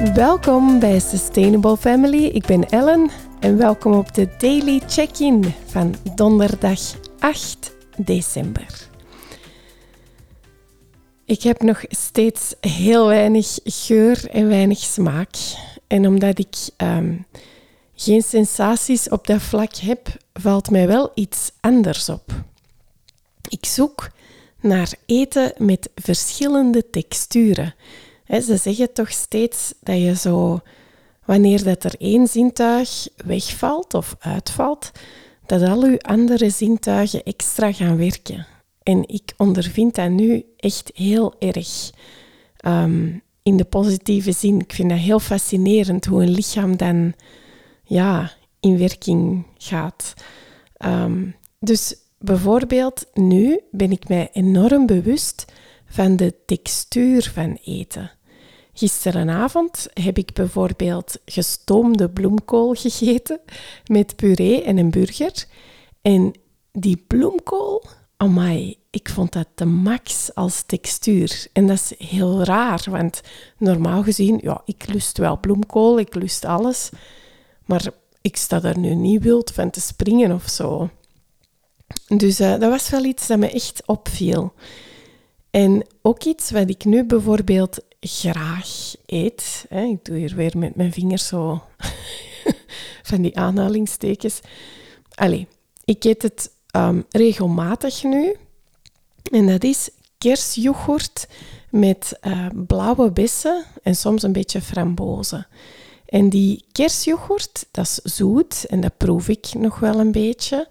Welkom bij Sustainable Family. Ik ben Ellen en welkom op de Daily Check-in van donderdag 8 december. Ik heb nog steeds heel weinig geur en weinig smaak. En omdat ik ehm, geen sensaties op dat vlak heb, valt mij wel iets anders op. Ik zoek naar eten met verschillende texturen. Ze zeggen toch steeds dat je zo, wanneer dat er één zintuig wegvalt of uitvalt, dat al uw andere zintuigen extra gaan werken. En ik ondervind dat nu echt heel erg. Ehm, in de positieve zin. Ik vind dat heel fascinerend hoe een lichaam dan ja, in werking gaat. Ehm, dus bijvoorbeeld nu ben ik mij enorm bewust van de textuur van eten. Gisterenavond heb ik bijvoorbeeld gestoomde bloemkool gegeten met puree en een burger. En die bloemkool, amai, ik vond dat de max als textuur. En dat is heel raar, want normaal gezien, ja, ik lust wel bloemkool, ik lust alles. Maar ik sta daar nu niet wild van te springen of zo. Dus uh, dat was wel iets dat me echt opviel. En ook iets wat ik nu bijvoorbeeld graag eet. Ik doe hier weer met mijn vingers zo van die aanhalingstekens. Allee, ik eet het um, regelmatig nu. En dat is kersyoghurt met uh, blauwe bessen en soms een beetje frambozen. En die kersyoghurt, dat is zoet en dat proef ik nog wel een beetje.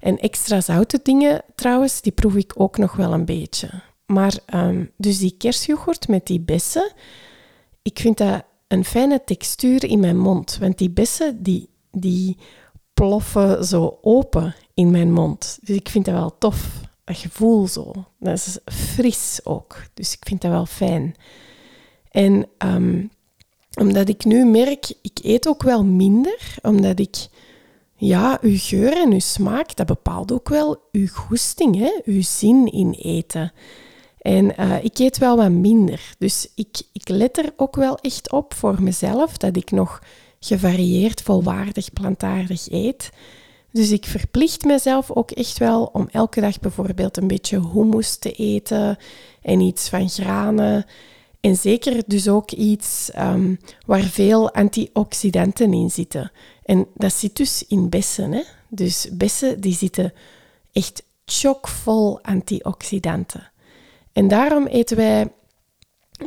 En extra zoute dingen trouwens, die proef ik ook nog wel een beetje. Maar um, dus die kersyoghurt met die bessen, ik vind dat een fijne textuur in mijn mond. Want die bessen, die, die ploffen zo open in mijn mond. Dus ik vind dat wel tof, dat gevoel zo. Dat is fris ook, dus ik vind dat wel fijn. En um, omdat ik nu merk, ik eet ook wel minder, omdat ik, ja, uw geur en uw smaak, dat bepaalt ook wel uw goesting, hè? uw zin in eten. En uh, ik eet wel wat minder. Dus ik, ik let er ook wel echt op voor mezelf dat ik nog gevarieerd, volwaardig, plantaardig eet. Dus ik verplicht mezelf ook echt wel om elke dag bijvoorbeeld een beetje hummus te eten en iets van granen. En zeker dus ook iets um, waar veel antioxidanten in zitten. En dat zit dus in bessen. Hè? Dus bessen die zitten echt chockvol antioxidanten. En daarom eten wij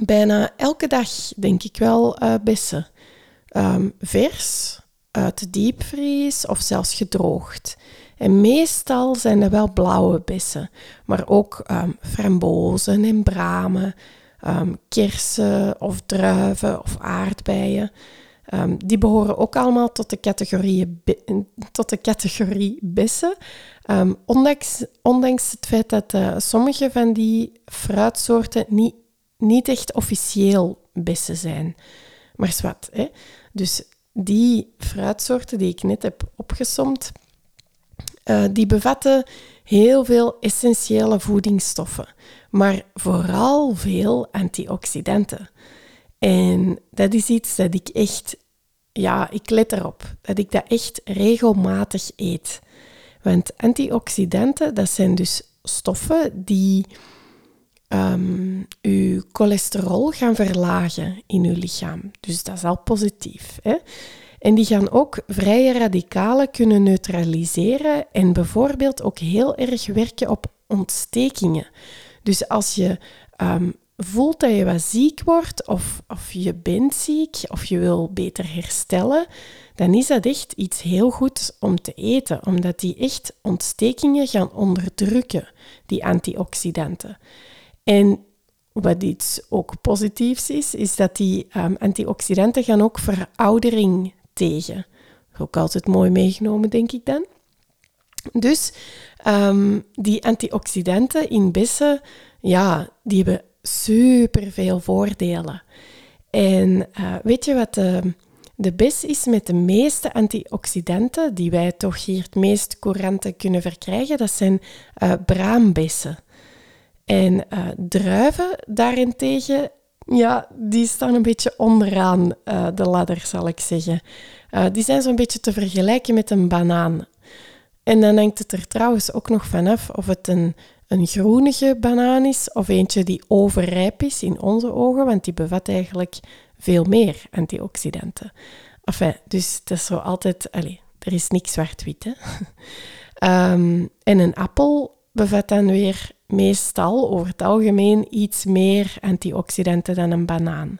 bijna elke dag, denk ik wel, uh, bessen. Um, vers, uit de diepvries of zelfs gedroogd. En meestal zijn er wel blauwe bessen, maar ook um, frambozen en bramen, um, kersen of druiven of aardbeien. Um, die behoren ook allemaal tot de categorie, tot de categorie bessen. ondanks, ondanks het feit dat uh, sommige van die fruitsoorten niet, niet echt officieel bessen zijn. Maar zwart? Dus die fruitsoorten die ik net heb opgesomd, uh, die bevatten heel veel essentiële voedingsstoffen, maar vooral veel antioxidanten. En dat is iets dat ik echt, ja, ik let erop, dat ik dat echt regelmatig eet. Want antioxidanten, dat zijn dus stoffen die um, uw cholesterol gaan verlagen in uw lichaam. Dus dat is al positief. Hè? En die gaan ook vrije radicalen kunnen neutraliseren en bijvoorbeeld ook heel erg werken op ontstekingen. Dus als je um, voelt dat je wat ziek wordt of, of je bent ziek of je wil beter herstellen, dan is dat echt iets heel goeds om te eten, omdat die echt ontstekingen gaan onderdrukken, die antioxidanten. En wat iets ook positiefs is, is dat die um, antioxidanten gaan ook veroudering tegen. Ook altijd mooi meegenomen, denk ik dan. Dus um, die antioxidanten in bessen, ja, die hebben superveel voordelen. En uh, weet je wat de, de bes is met de meeste antioxidanten die wij toch hier het meest courante kunnen verkrijgen? Dat zijn uh, braambessen. En uh, druiven daarentegen, Ja, die staan een beetje onderaan de ladder, zal ik zeggen. Die zijn zo'n beetje te vergelijken met een banaan. En dan hangt het er trouwens ook nog vanaf of het een, een groenige banaan is of eentje die overrijp is in onze ogen, want die bevat eigenlijk veel meer antioxidanten. Enfin, dus dat is zo altijd... Allez, er is niks zwart-wit, um, en een appel bevat dan weer meestal over het algemeen iets meer antioxidanten dan een banaan.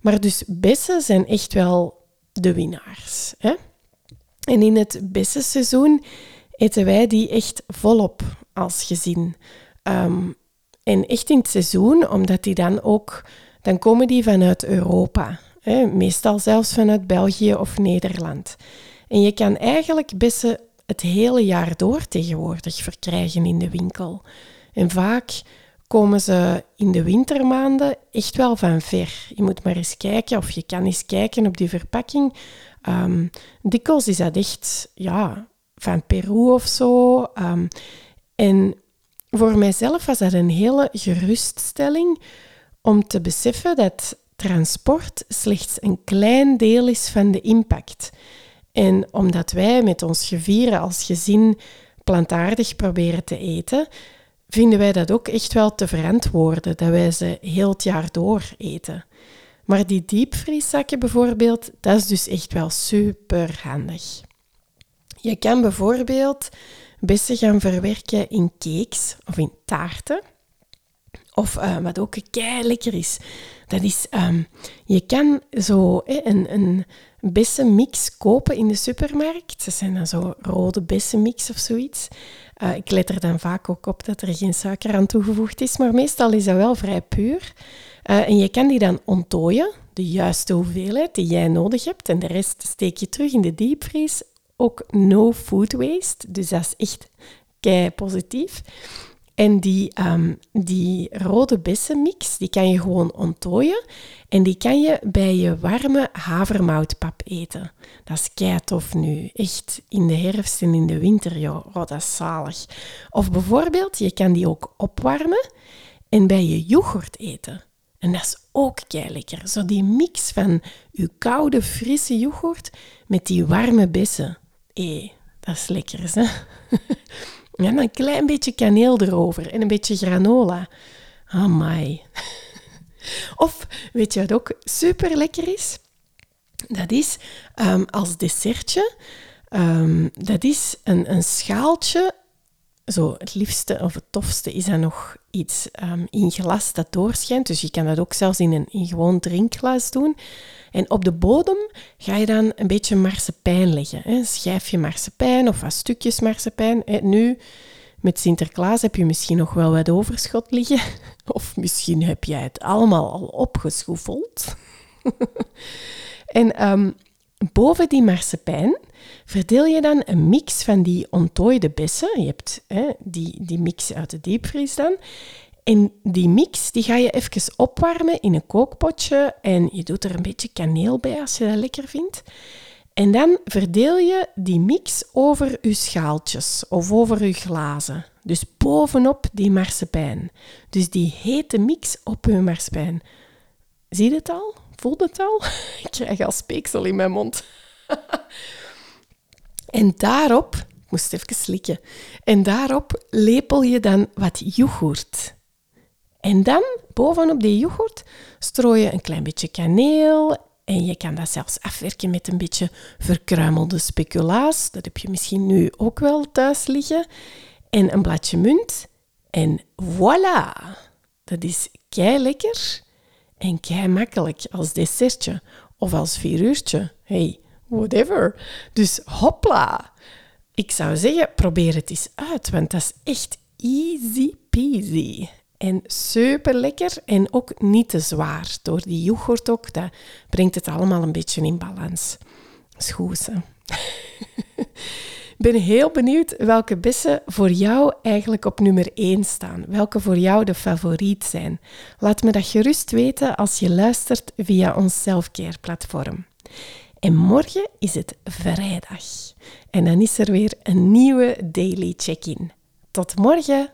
Maar dus bessen zijn echt wel de winnaars. Hè? En in het bessenseizoen eten wij die echt volop als gezin. Um, en echt in het seizoen, omdat die dan ook... Dan komen die vanuit Europa. Hè? Meestal zelfs vanuit België of Nederland. En je kan eigenlijk bessen het hele jaar door tegenwoordig verkrijgen in de winkel. En vaak komen ze in de wintermaanden echt wel van ver. Je moet maar eens kijken, of je kan eens kijken op die verpakking. Um, is dat echt ja, van Peru of zo. Um, en voor mijzelf was dat een hele geruststelling om te beseffen dat transport slechts een klein deel is van de impact. En omdat wij met ons gevieren als gezin plantaardig proberen te eten, vinden wij dat ook echt wel te verantwoorden, dat wij ze heel het jaar door eten. Maar die diepvrieszakken bijvoorbeeld, dat is dus echt wel super handig. Je kan bijvoorbeeld bessen gaan verwerken in cakes of in taarten. Of uh, wat ook kei lekker is, dat is, um, je kan zo een, een bessenmix kopen in de supermarkt. Dat zijn dan zo rode bessenmix of zoiets. Uh, ik let er dan vaak ook op dat er geen suiker aan toegevoegd is, maar meestal is dat wel vrij puur. Uh, en je kan die dan onttooien, de juiste hoeveelheid die jij nodig hebt, en de rest steek je terug in de diepvries. Ook no food waste, dus dat is echt kei positief. En die, um, die rode bessenmix, die kan je gewoon onttooien en die kan je bij je warme havermoutpap eten. Dat is kei tof nu. Echt in de herfst en in de winter, joh. Oh, dat is zalig. Of bijvoorbeeld, je kan die ook opwarmen en bij je yoghurt eten. En dat is ook kei lekker. Zo die mix van je koude, frisse yoghurt met die warme bessen. Hé, dat is lekker, hè? En een klein beetje kaneel erover en een beetje granola. Amai. Of, weet je wat ook super lekker is? Dat is um, als dessertje, um, dat is een, een schaaltje zo het liefste of het tofste is dan nog iets um, in glas dat doorschijnt. Dus je kan dat ook zelfs in een gewoon drinkglas doen. En op de bodem ga je dan een beetje marsepein leggen. Een schijfje marsepein of wat stukjes marsepein. Nu, met Sinterklaas heb je misschien nog wel wat overschot liggen. Of misschien heb jij het allemaal al opgeschroefeld. en um, boven die marsepein verdeel je dan een mix van die onttooide bessen. Je hebt hè, die, die mix uit de diepvries dan. En die mix die ga je even opwarmen in een kookpotje en je doet er een beetje kaneel bij als je dat lekker vindt. En dan verdeel je die mix over je schaaltjes of over je glazen. Dus bovenop die marsepein. Dus die hete mix op je marsepein. Zie je het al? Voel je het al? Ik krijg al speeksel in mijn mond. En daarop, ik moest even slikken, en daarop lepel je dan wat yoghurt. En dan, bovenop die yoghurt, strooi je een klein beetje kaneel en je kan dat zelfs afwerken met een beetje verkruimelde speculaas. Dat heb je misschien nu ook wel thuis liggen. En een bladje munt. En voilà! Dat is kei lekker en kei makkelijk als dessertje of als vieruurtje. Hey, whatever. Dus hopla. Ik zou zeggen, probeer het eens uit, want dat is echt easy peasy. En super lekker en ook niet te zwaar. Door die yoghurt ook, dat brengt het allemaal een beetje in balans. Schoes, Ik ben heel benieuwd welke bessen voor jou eigenlijk op nummer 1 staan. Welke voor jou de favoriet zijn. Laat me dat gerust weten als je luistert via ons selfcare platform. En morgen is het vrijdag. En dan is er weer een nieuwe daily check-in. Tot morgen!